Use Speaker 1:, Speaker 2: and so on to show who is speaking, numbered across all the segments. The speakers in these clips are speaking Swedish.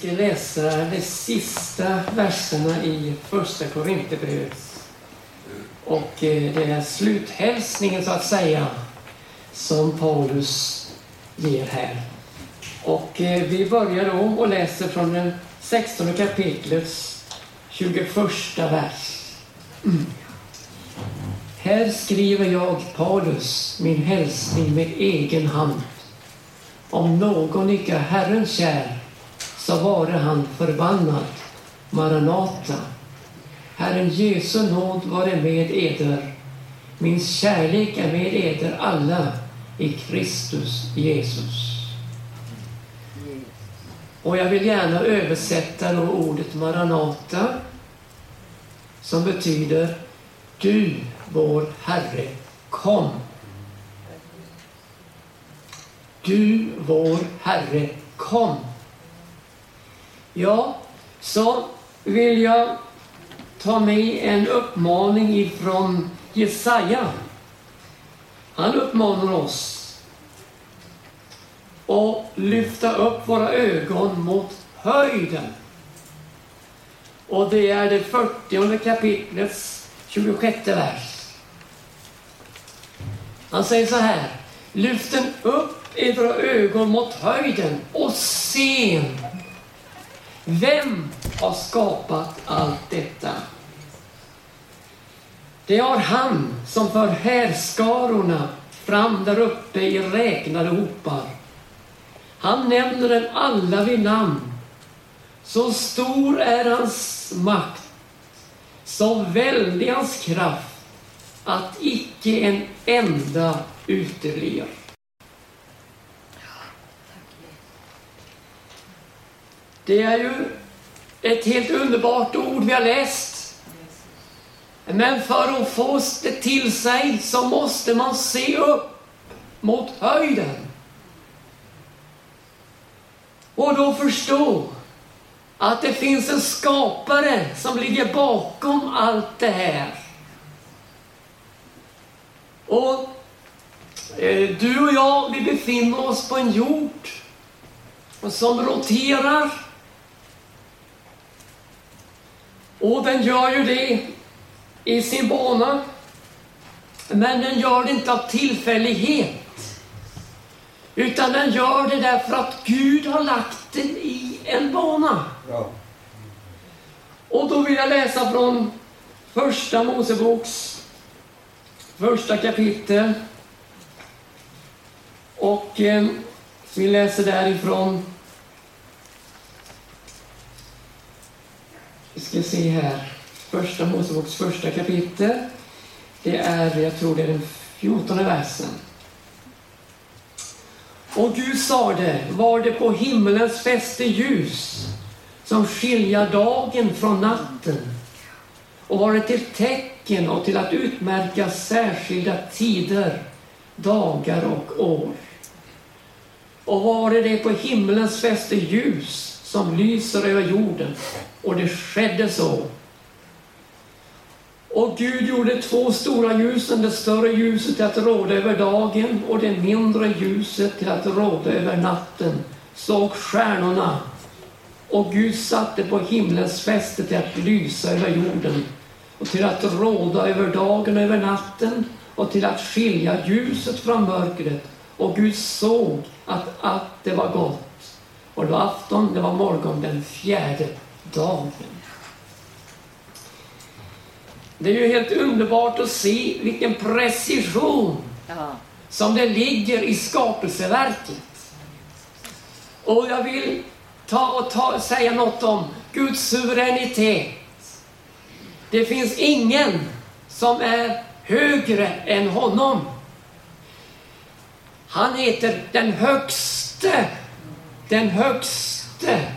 Speaker 1: Vi ska läsa de sista verserna i Första Korinthierbrevet. Och eh, det är sluthälsningen så att säga som Paulus ger här. Och eh, vi börjar då och läser från den 16 kapitlets 21 vers. Mm. Här skriver jag, Paulus, min hälsning med egen hand. Om någon icke är Herren kär, så vare han förbannad. Maranata. Herren Jesu nåd vare med eder. Min kärlek är med eder alla i Kristus Jesus. Och jag vill gärna översätta då ordet Maranata som betyder Du, vår Herre, kom. Du, vår Herre, kom. Ja, så vill jag ta med en uppmaning ifrån Jesaja. Han uppmanar oss att lyfta upp våra ögon mot höjden. Och det är det 40 kapitlets 26 vers. Han säger så här. Lyft upp era ögon mot höjden och se vem har skapat allt detta? Det har han som för härskarorna fram där uppe i räknade hopar. Han nämner dem alla vid namn. Så stor är hans makt, så väldig hans kraft, att icke en enda uteblir. Det är ju ett helt underbart ord vi har läst. Men för att få det till sig så måste man se upp mot höjden. Och då förstå att det finns en skapare som ligger bakom allt det här. Och eh, du och jag, vi befinner oss på en jord som roterar Och den gör ju det i sin bana. Men den gör det inte av tillfällighet. Utan den gör det därför att Gud har lagt den i en bana. Ja. Och då vill jag läsa från Första Moseboks första kapitel. Och eh, vi läser därifrån Vi ska se här. Första Moseboks första kapitel. Det är, jag tror det är den fjortonde versen. Och Gud sade, var det på himmelens fäste ljus som skilja dagen från natten och var det till tecken och till att utmärka särskilda tider, dagar och år. Och var det det på himmelens fäste ljus som lyser över jorden. Och det skedde så. Och Gud gjorde två stora ljusen, det större ljuset till att råda över dagen och det mindre ljuset till att råda över natten. Såg stjärnorna. Och Gud satte på himlens fäste till att lysa över jorden och till att råda över dagen och över natten och till att skilja ljuset från mörkret. Och Gud såg att att det var gott. Och det var afton, det var morgon den fjärde dagen. Det är ju helt underbart att se vilken precision ja. som det ligger i skapelseverket. Och jag vill ta och ta, säga något om Guds suveränitet. Det finns ingen som är högre än honom. Han heter den högste den högste.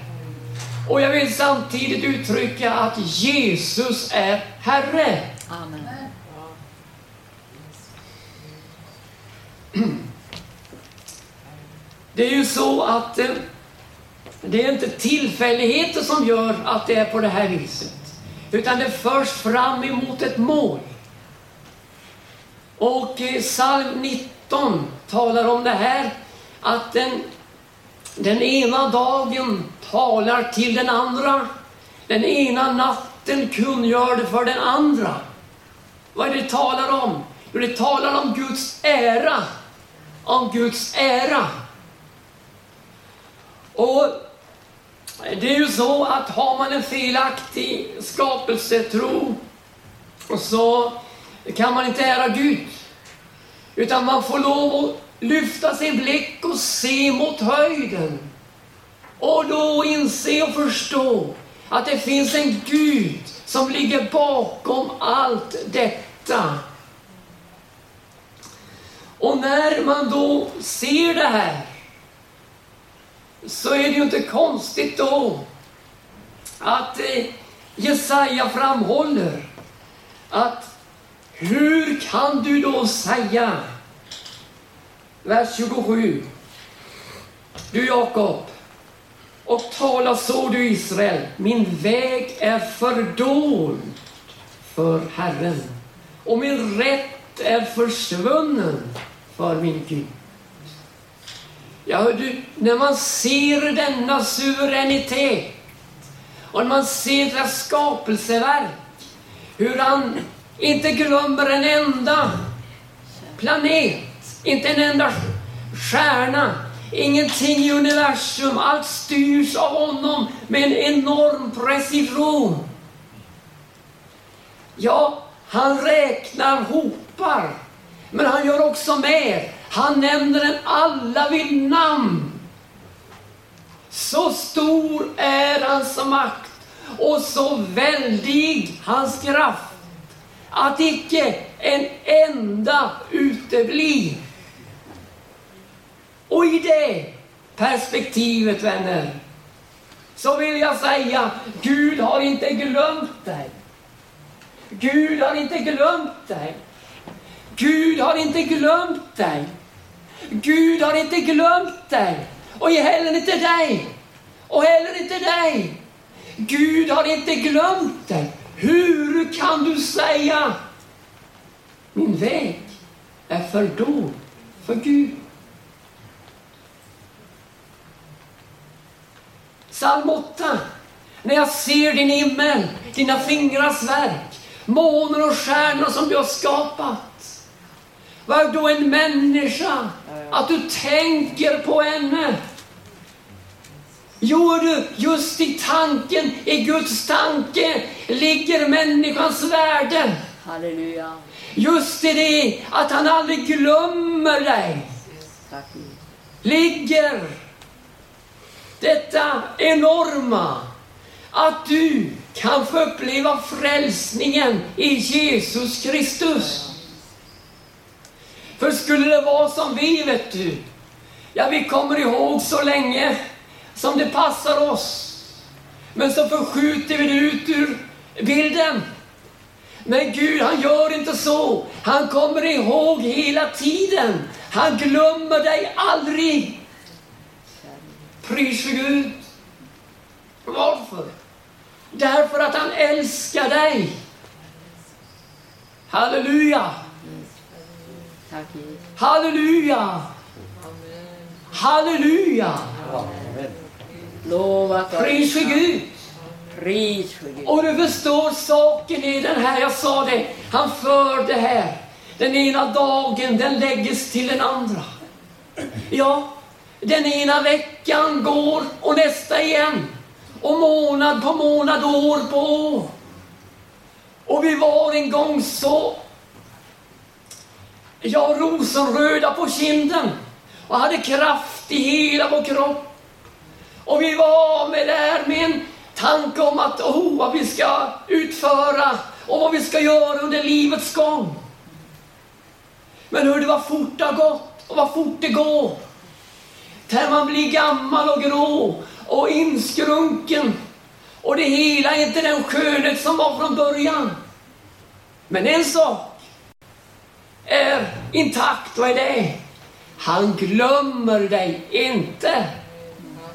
Speaker 1: Och jag vill samtidigt uttrycka att Jesus är Herre. Amen. Det är ju så att eh, det är inte tillfälligheter som gör att det är på det här viset. Utan det förs fram emot ett mål. Och eh, psalm 19 talar om det här att den den ena dagen talar till den andra. Den ena natten kungör det för den andra. Vad är det det talar om? Jo, det talar om Guds ära. Om Guds ära. Och det är ju så att har man en felaktig skapelsetro så kan man inte ära Gud. Utan man får lov att lyfta sin blick se mot höjden. Och då inse och förstå att det finns en Gud som ligger bakom allt detta. Och när man då ser det här så är det ju inte konstigt då att eh, Jesaja framhåller att hur kan du då säga, vers 27, du Jakob, och tala så du Israel, min väg är fördold för Herren och min rätt är försvunnen för min Gud. Ja, du, när man ser denna suveränitet och när man ser deras skapelseverk, hur han inte glömmer en enda planet, inte en enda stjärna, ingenting i universum. Allt styrs av honom med en enorm precision. Ja, han räknar hopar, men han gör också mer. Han nämner den alla vid namn. Så stor är hans makt och så väldig hans kraft att icke en enda uteblir. Och i det perspektivet, vänner, så vill jag säga, Gud har inte glömt dig. Gud har inte glömt dig. Gud har inte glömt dig. Gud har inte glömt dig. Och heller inte dig. Och heller inte dig. Gud har inte glömt dig. Hur kan du säga min väg är fördold för Gud? Psalm 8. När jag ser din himmel, dina fingrars verk, månen och stjärnor som du har skapat. Vad är då en människa? Att du tänker på henne. Jo du, just i tanken, i Guds tanke, ligger människans värde.
Speaker 2: Halleluja.
Speaker 1: Just i det att han aldrig glömmer dig. Ligger detta enorma att du kan få uppleva frälsningen i Jesus Kristus. För skulle det vara som vi, vet du, ja, vi kommer ihåg så länge som det passar oss. Men så förskjuter vi det ut ur bilden. Men Gud, han gör inte så. Han kommer ihåg hela tiden. Han glömmer dig aldrig. Pris för Gud. Varför? Därför att han älskar dig. Halleluja! Halleluja! Halleluja!
Speaker 2: Lovat
Speaker 1: Pris för
Speaker 2: Gud. Pris för Gud.
Speaker 1: Och du förstår saken i den här, jag sa det, han för det här. Den ena dagen, den lägges till den andra. Ja, den ena veckan går och nästa igen. Och månad på månad, år på år. Och vi var en gång så, ja, rosenröda på kinden och hade kraft i hela vår kropp. Och vi var med där med en tanke om att, oh, vad vi ska utföra och vad vi ska göra under livets gång. Men hur det var fort det har gått och vad fort det går. När man blir gammal och grå och inskrunken och det hela är inte den skönhet som var från början. Men en sak är intakt, vad är det? Han glömmer dig inte.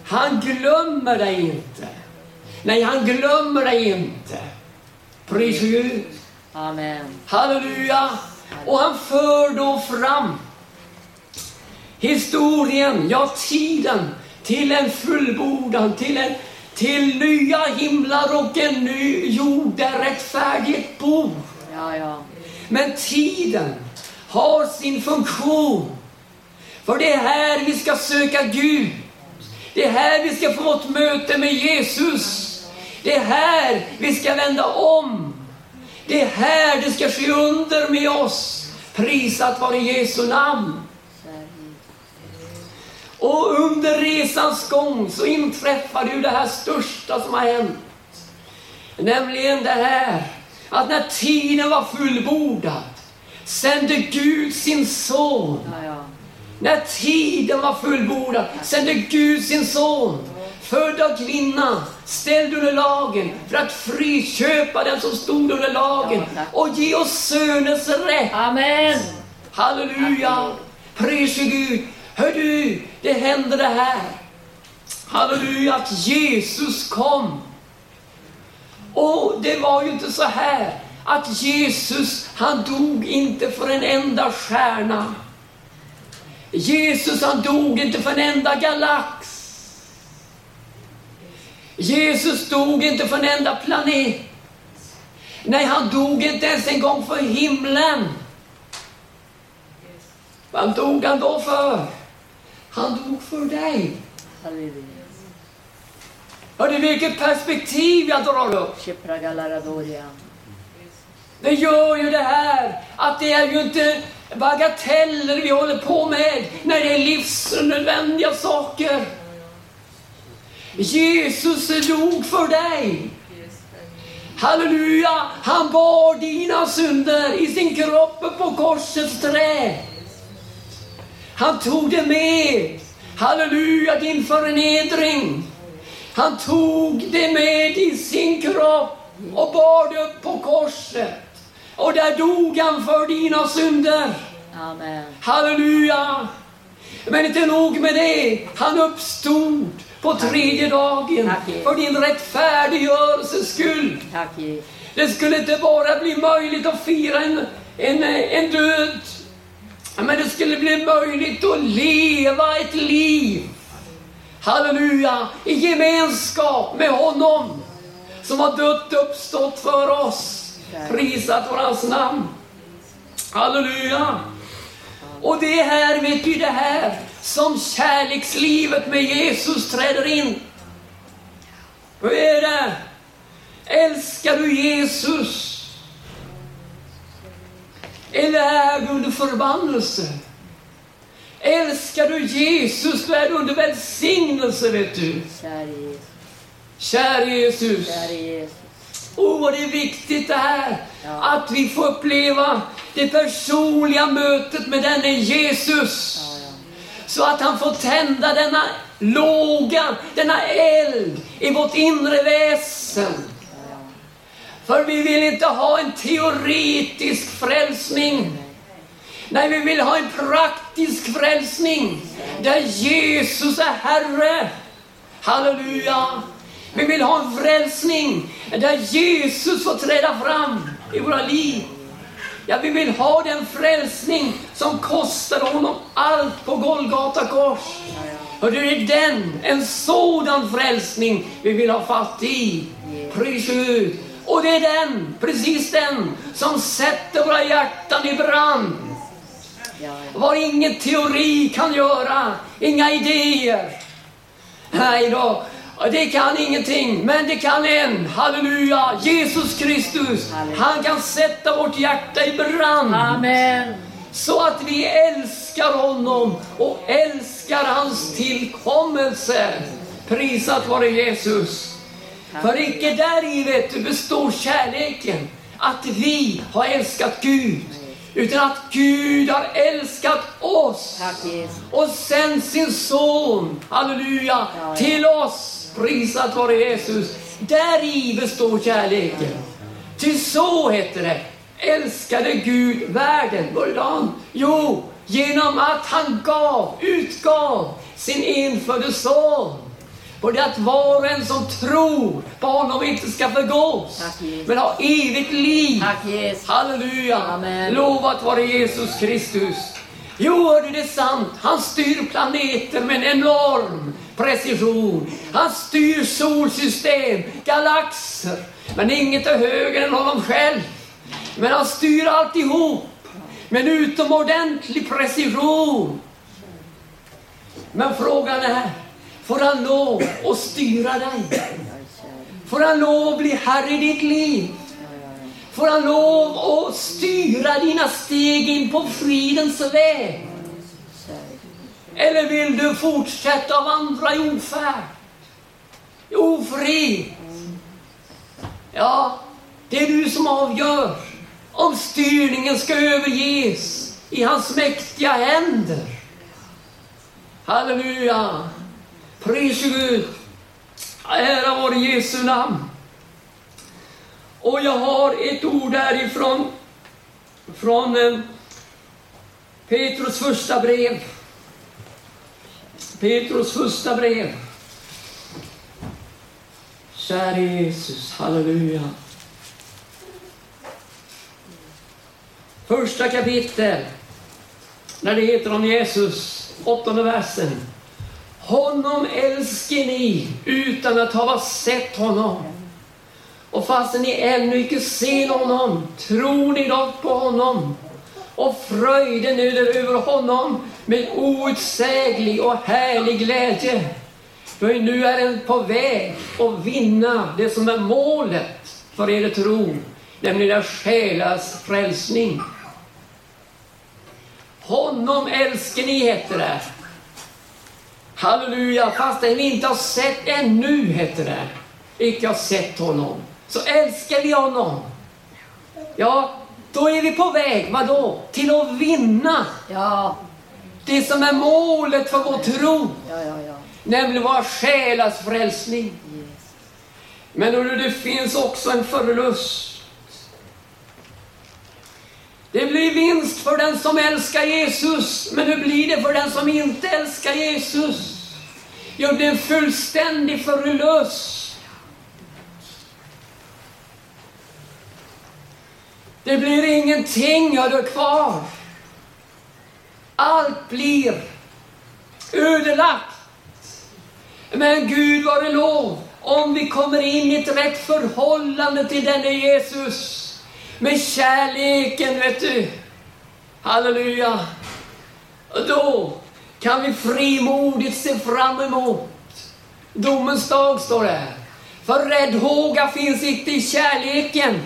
Speaker 1: Han glömmer dig inte. Nej, han glömmer dig inte. Pris Gud.
Speaker 2: Amen.
Speaker 1: Halleluja! Och han för då fram historien, ja tiden, till en fullbordan, till, en, till nya himlar och en ny jord där rättfärdighet bor.
Speaker 2: Ja, ja.
Speaker 1: Men tiden har sin funktion. För det är här vi ska söka Gud. Det är här vi ska få ett möte med Jesus. Det är här vi ska vända om. Det är här det ska ske under med oss. Prisat vare Jesu namn. Och under resans gång så inträffade ju det här största som har hänt. Nämligen det här att när tiden var fullbordad sände Gud sin son.
Speaker 2: Ja, ja.
Speaker 1: När tiden var fullbordad sände Gud sin son, född av kvinna, ställd under lagen, för att friköpa den som stod under lagen och ge oss söners rätt.
Speaker 2: Amen.
Speaker 1: Halleluja! Pris Gud! Hör du, det händer det här. Halleluja, att Jesus kom. Och det var ju inte så här att Jesus, han dog inte för en enda stjärna. Jesus, han dog inte för en enda galax. Jesus dog inte för en enda planet. Nej, han dog inte ens en gång för himlen. Vad dog han då för? Han dog för dig.
Speaker 2: Halleluja.
Speaker 1: Hörde vilket perspektiv jag drar upp. Det gör ju det här att det är ju inte bagateller vi håller på med när det är livsnödvändiga saker. Jesus dog för dig. Halleluja! Han bar dina synder i sin kropp på korsets trä. Han tog det med. Halleluja, din förnedring. Han tog det med i sin kropp och bar det upp på korset. Och där dog han för dina synder.
Speaker 2: Amen.
Speaker 1: Halleluja! Men inte nog med det, han uppstod på tredje dagen
Speaker 2: Tack,
Speaker 1: för din rättfärdiggörelses skull.
Speaker 2: Tack.
Speaker 1: Det skulle inte bara bli möjligt att fira en, en, en död, men det skulle bli möjligt att leva ett liv. Halleluja! I gemenskap med honom som har dött och uppstått för oss. Prisat vår hans namn. Halleluja! Och det är här, vet du, det här som kärlekslivet med Jesus träder in. Hur är det? Älskar du Jesus? Eller är du under förbannelse? Älskar du Jesus, då är du under välsignelse, vet du.
Speaker 2: Käre Jesus.
Speaker 1: Kära Jesus.
Speaker 2: Käre Jesus.
Speaker 1: Åh, vad det är viktigt det här.
Speaker 2: Ja.
Speaker 1: Att vi får uppleva det personliga mötet med denne Jesus.
Speaker 2: Ja, ja.
Speaker 1: Så att han får tända denna låga, denna eld i vårt inre väsen. För vi vill inte ha en teoretisk frälsning. Nej, vi vill ha en praktisk frälsning där Jesus är Herre. Halleluja! Vi vill ha en frälsning där Jesus får träda fram i våra liv. Ja, vi vill ha den frälsning som kostade honom allt på Golgata kors. Och det är den, en sådan frälsning vi vill ha fatt i. Pris ut! Och det är den, precis den, som sätter våra hjärtan i brand. Vad ingen teori kan göra, inga idéer. Nej då, det kan ingenting, men det kan en, halleluja, Jesus Kristus.
Speaker 2: Halleluja.
Speaker 1: Han kan sätta vårt hjärta i brand.
Speaker 2: Amen.
Speaker 1: Så att vi älskar honom och älskar hans tillkommelse. Prisat vare Jesus. För icke där i vet du består kärleken, att vi har älskat Gud, utan att Gud har älskat oss och sänt sin son, halleluja,
Speaker 2: ja.
Speaker 1: till oss. Prisat vare Jesus. Där i består kärleken. Ty så heter det, älskade Gud världen. Hvordan? Jo, genom att han gav, utgav sin enfödde son. Och det att var och en som tror på honom inte ska förgås, men ha evigt liv.
Speaker 2: Tack Jesus.
Speaker 1: Halleluja!
Speaker 2: Amen.
Speaker 1: Lovat vare Jesus Kristus. Jo, hördu, det är sant. Han styr planeter med en enorm precision. Han styr solsystem, galaxer. Men inget är högre än honom själv. Men han styr alltihop med en utomordentlig precision. Men frågan är, får han lov att styra dig? Får han lov att bli herre i ditt liv? Får han lov att styra dina steg in på fridens väg? Eller vill du fortsätta vandra i ofärd? I ofrid? Ja, det är du som avgör om styrningen ska överges i hans mäktiga händer. Halleluja! Pris Gud! Ära vare Jesu namn. Och jag har ett ord därifrån, från eh, Petrus första brev. Petrus första brev. Käre Jesus, halleluja. Första kapitel, när det heter om Jesus, åttonde versen. Honom älskar ni utan att ha sett honom. Och fastän ni ännu icke ser honom, tror ni dock på honom. Och fröjden är över honom med outsäglig och härlig glädje. För nu är den på väg att vinna det som är målet för er tro, nämligen er själars frälsning. Honom älskar ni, heter det. Halleluja, fastän vi inte har sett ännu, heter det. Icke har sett honom. Så älskar vi honom. Ja, då är vi på väg, vadå? Till att vinna
Speaker 2: Ja,
Speaker 1: det som är målet för vår tro.
Speaker 2: ja, ja, ja.
Speaker 1: Nämligen våra själars frälsning.
Speaker 2: Yes.
Speaker 1: Men det finns också en förlust. Det blir vinst för den som älskar Jesus, men hur blir det för den som inte älskar Jesus? Jo, det blir en fullständig förlust. Det blir ingenting av det kvar. Allt blir ödelagt. Men Gud vare lov om vi kommer in i ett rätt förhållande till denne Jesus. Med kärleken, vet du. Halleluja. Och då kan vi frimodigt se fram emot domens dag, står det. här. För räddhåga finns inte i kärleken.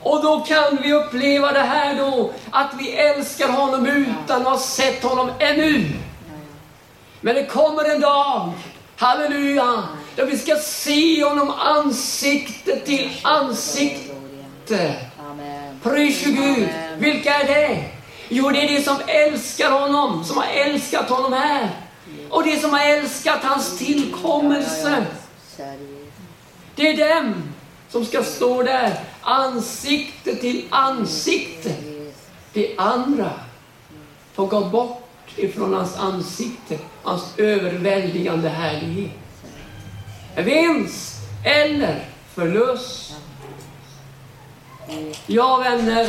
Speaker 1: Och då kan vi uppleva det här då, att vi älskar honom utan att ha sett honom ännu. Men det kommer en dag, halleluja, då vi ska se honom ansikte till ansikte. Pris för Gud. Vilka är det? Jo, det är de som älskar honom, som har älskat honom här. Och de som har älskat hans tillkommelse. Det är dem som ska stå där, ansikte till ansikte. De andra får gå bort ifrån hans ansikte, hans överväldigande härlighet. Vinst eller förlust. Ja, vänner,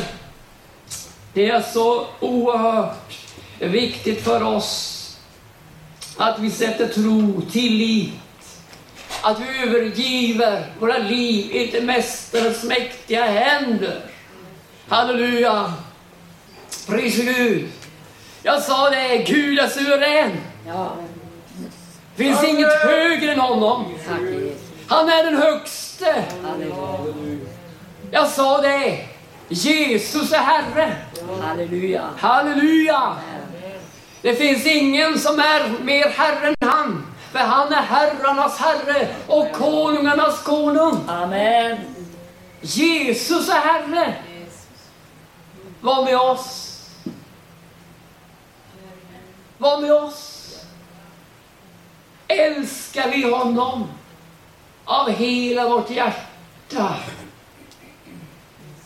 Speaker 1: det är så oerhört viktigt för oss att vi sätter tro, tillit, att vi övergiver våra liv i det Mästarens mäktiga händer. Halleluja! Pris Gud! Jag sa det, Gud är suverän.
Speaker 2: Ja,
Speaker 1: finns inget högre än honom. Han är den högste.
Speaker 2: Halleluja.
Speaker 1: Jag sa det, Jesus är Herre.
Speaker 2: Halleluja.
Speaker 1: Halleluja! Det finns ingen som är mer Herre än han. För han är herrarnas Herre och konungarnas konung.
Speaker 2: Amen.
Speaker 1: Jesus är Herre. Var med oss. Var med oss. Älskar vi honom av hela vårt hjärta?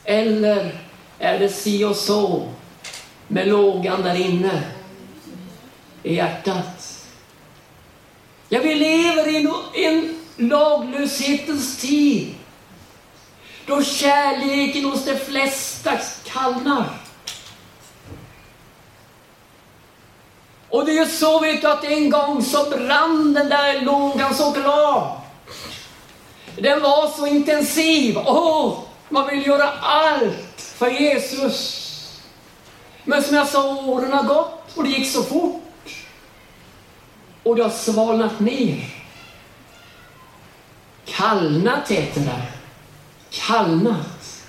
Speaker 1: Eller är det si och så med lågan där inne i hjärtat? Ja, vi lever i en- laglöshetens tid då kärleken hos de flesta kallnar. Och det är ju så vet du att en gång så brann den där lågan så klart. Den var så intensiv. Åh, man vill göra allt för Jesus. Men som jag sa, åren har gått och det gick så fort. Och det har svalnat ner. Kallnat heter det. Kallnat.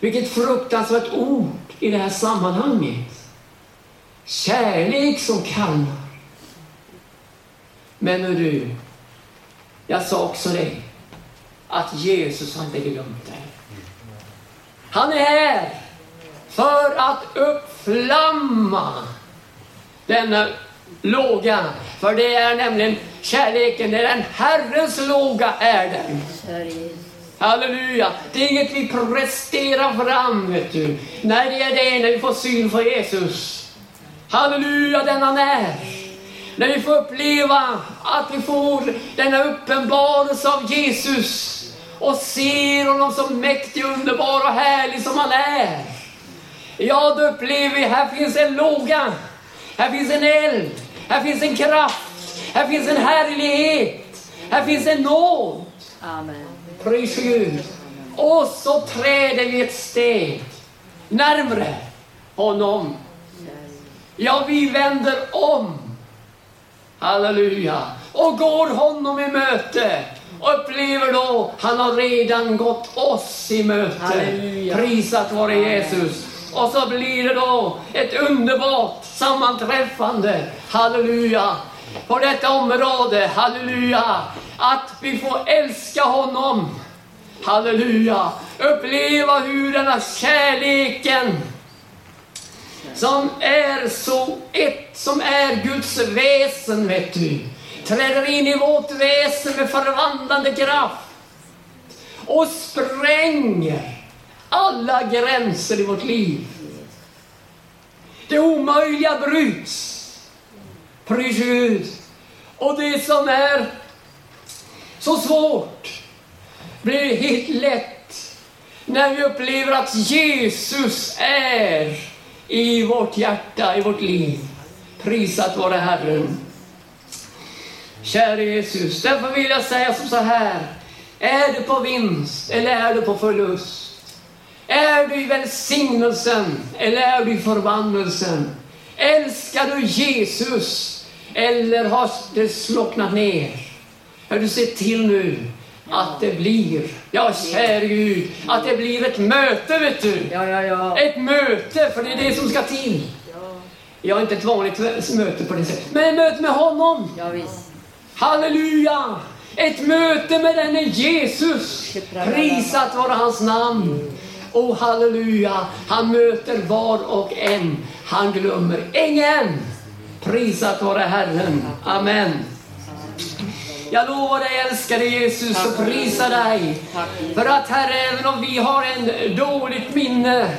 Speaker 1: Vilket fruktansvärt ord i det här sammanhanget. Kärlek som kallnar. Men hör du, jag sa också det, att Jesus har inte glömt dig. Han är här för att uppflamma denna låga. För det är nämligen kärleken, det är den Herrens låga är den. Halleluja! Det är inget vi presterar fram, vet du. Nej, det är det när vi får syn för Jesus. Halleluja, den han är. När vi får uppleva att vi får denna uppenbarelse av Jesus och ser honom som mäktig, underbar och härlig som han är. Ja, då upplever vi, här finns en låga, här finns en eld, här finns en kraft, här finns en härlighet, här finns en nåd.
Speaker 2: Amen.
Speaker 1: Pris Gud. Och så träder vi ett steg närmre honom. Ja, vi vänder om. Halleluja. Och går honom i möte. Och upplever då, han har redan gått oss i möte.
Speaker 2: Halleluja.
Speaker 1: Prisat vare Jesus. Och så blir det då ett underbart sammanträffande. Halleluja. På detta område, halleluja. Att vi får älska honom. Halleluja. Uppleva hur denna kärleken som är så ett som är Guds väsen, vet du, träder in i vårt väsen med förvandlande kraft och spränger alla gränser i vårt liv. Det omöjliga bryts. Pris Gud. Och det som är så svårt blir helt lätt när vi upplever att Jesus är i vårt hjärta, i vårt liv. Prisat vare Herren. Käre Jesus, därför vill jag säga som så här. Är du på vinst eller är du på förlust? Är du i välsignelsen eller är du i förbannelsen? Älskar du Jesus eller har det slocknat ner? Hör du se till nu att det blir, ja käre Gud, att det blir ett möte vet du.
Speaker 2: Ja, ja, ja.
Speaker 1: Ett möte, för det är det som ska till. Ja, inte ett vanligt möte på det sättet, men ett möte med honom.
Speaker 2: Ja, visst.
Speaker 1: Halleluja! Ett möte med denne Jesus. Prisat vare hans namn. Och halleluja, han möter var och en. Han glömmer ingen. Prisat vare Herren. Amen. Jag lovar dig älskade Jesus och prisa dig. För att Herre, även om vi har en dåligt minne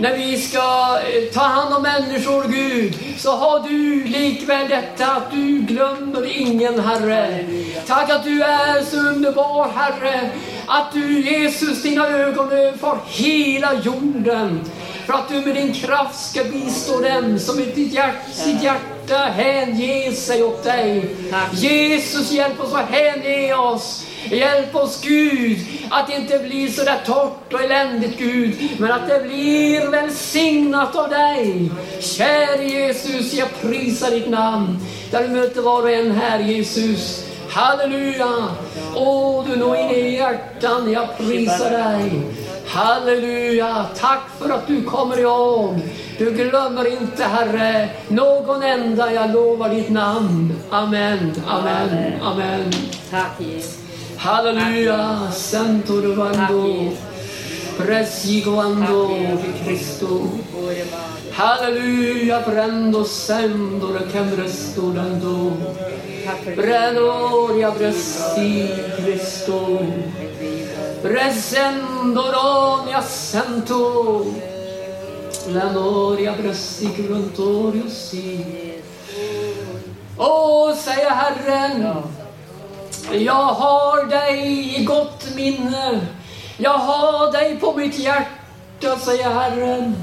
Speaker 1: när vi ska eh, ta hand om människor, Gud, så har du likväl detta att du glömmer ingen, Herre. Tack att du är så underbar, Herre, att du, Jesus, dina ögon överfar hela jorden. För att du med din kraft ska bistå dem som i ditt hjärta, sitt hjärta hänger sig åt dig.
Speaker 2: Tack.
Speaker 1: Jesus, hjälp oss att hänge oss. Hjälp oss Gud, att det inte blir så där torrt och eländigt Gud, men att det blir välsignat av dig. Käre Jesus, jag prisar ditt namn. Där du möter var och en här Jesus. Halleluja! Åh, du når in i hjärtan, jag prisar dig. Halleluja! Tack för att du kommer ihåg. Du glömmer inte, Herre, någon enda. Jag lovar ditt namn. Amen, amen, amen.
Speaker 2: Tack Jesus.
Speaker 1: Halleluja! Santo.
Speaker 2: Jesus.
Speaker 1: Presigoando di Cristo. Halleluja! Prendo sendo le camresto dando. Brenoria bresti Cristo. Presendo ronia santo. La noria bresti si. Åh, säger Herren. Jag har dig i gott minne. Jag har dig på mitt hjärta, säger Herren.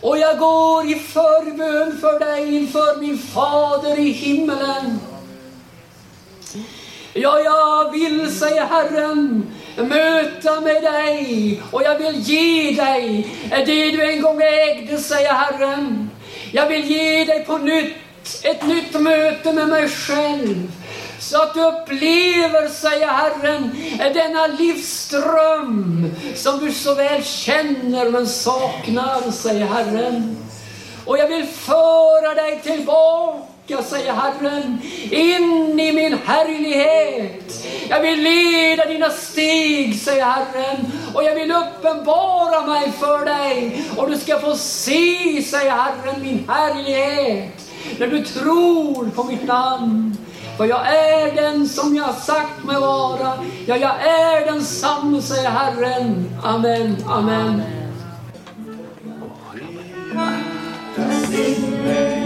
Speaker 1: Och jag går i förbön för dig inför min fader i himmelen. Ja, jag vill, säger Herren, möta med dig och jag vill ge dig det du en gång ägde, säger Herren. Jag vill ge dig på nytt ett nytt möte med mig själv. Så att du upplever, säger Herren, denna livsström som du så väl känner men saknar, säger Herren. Och jag vill föra dig tillbaka, jag säger Herren, in i min härlighet. Jag vill leda dina steg, säger Herren, och jag vill uppenbara mig för dig. Och du ska få se, säger Herren, min härlighet, när du tror på mitt namn. För jag är den som jag sagt mig vara. Ja, jag är densamme, säger Herren. Amen, amen. amen. amen.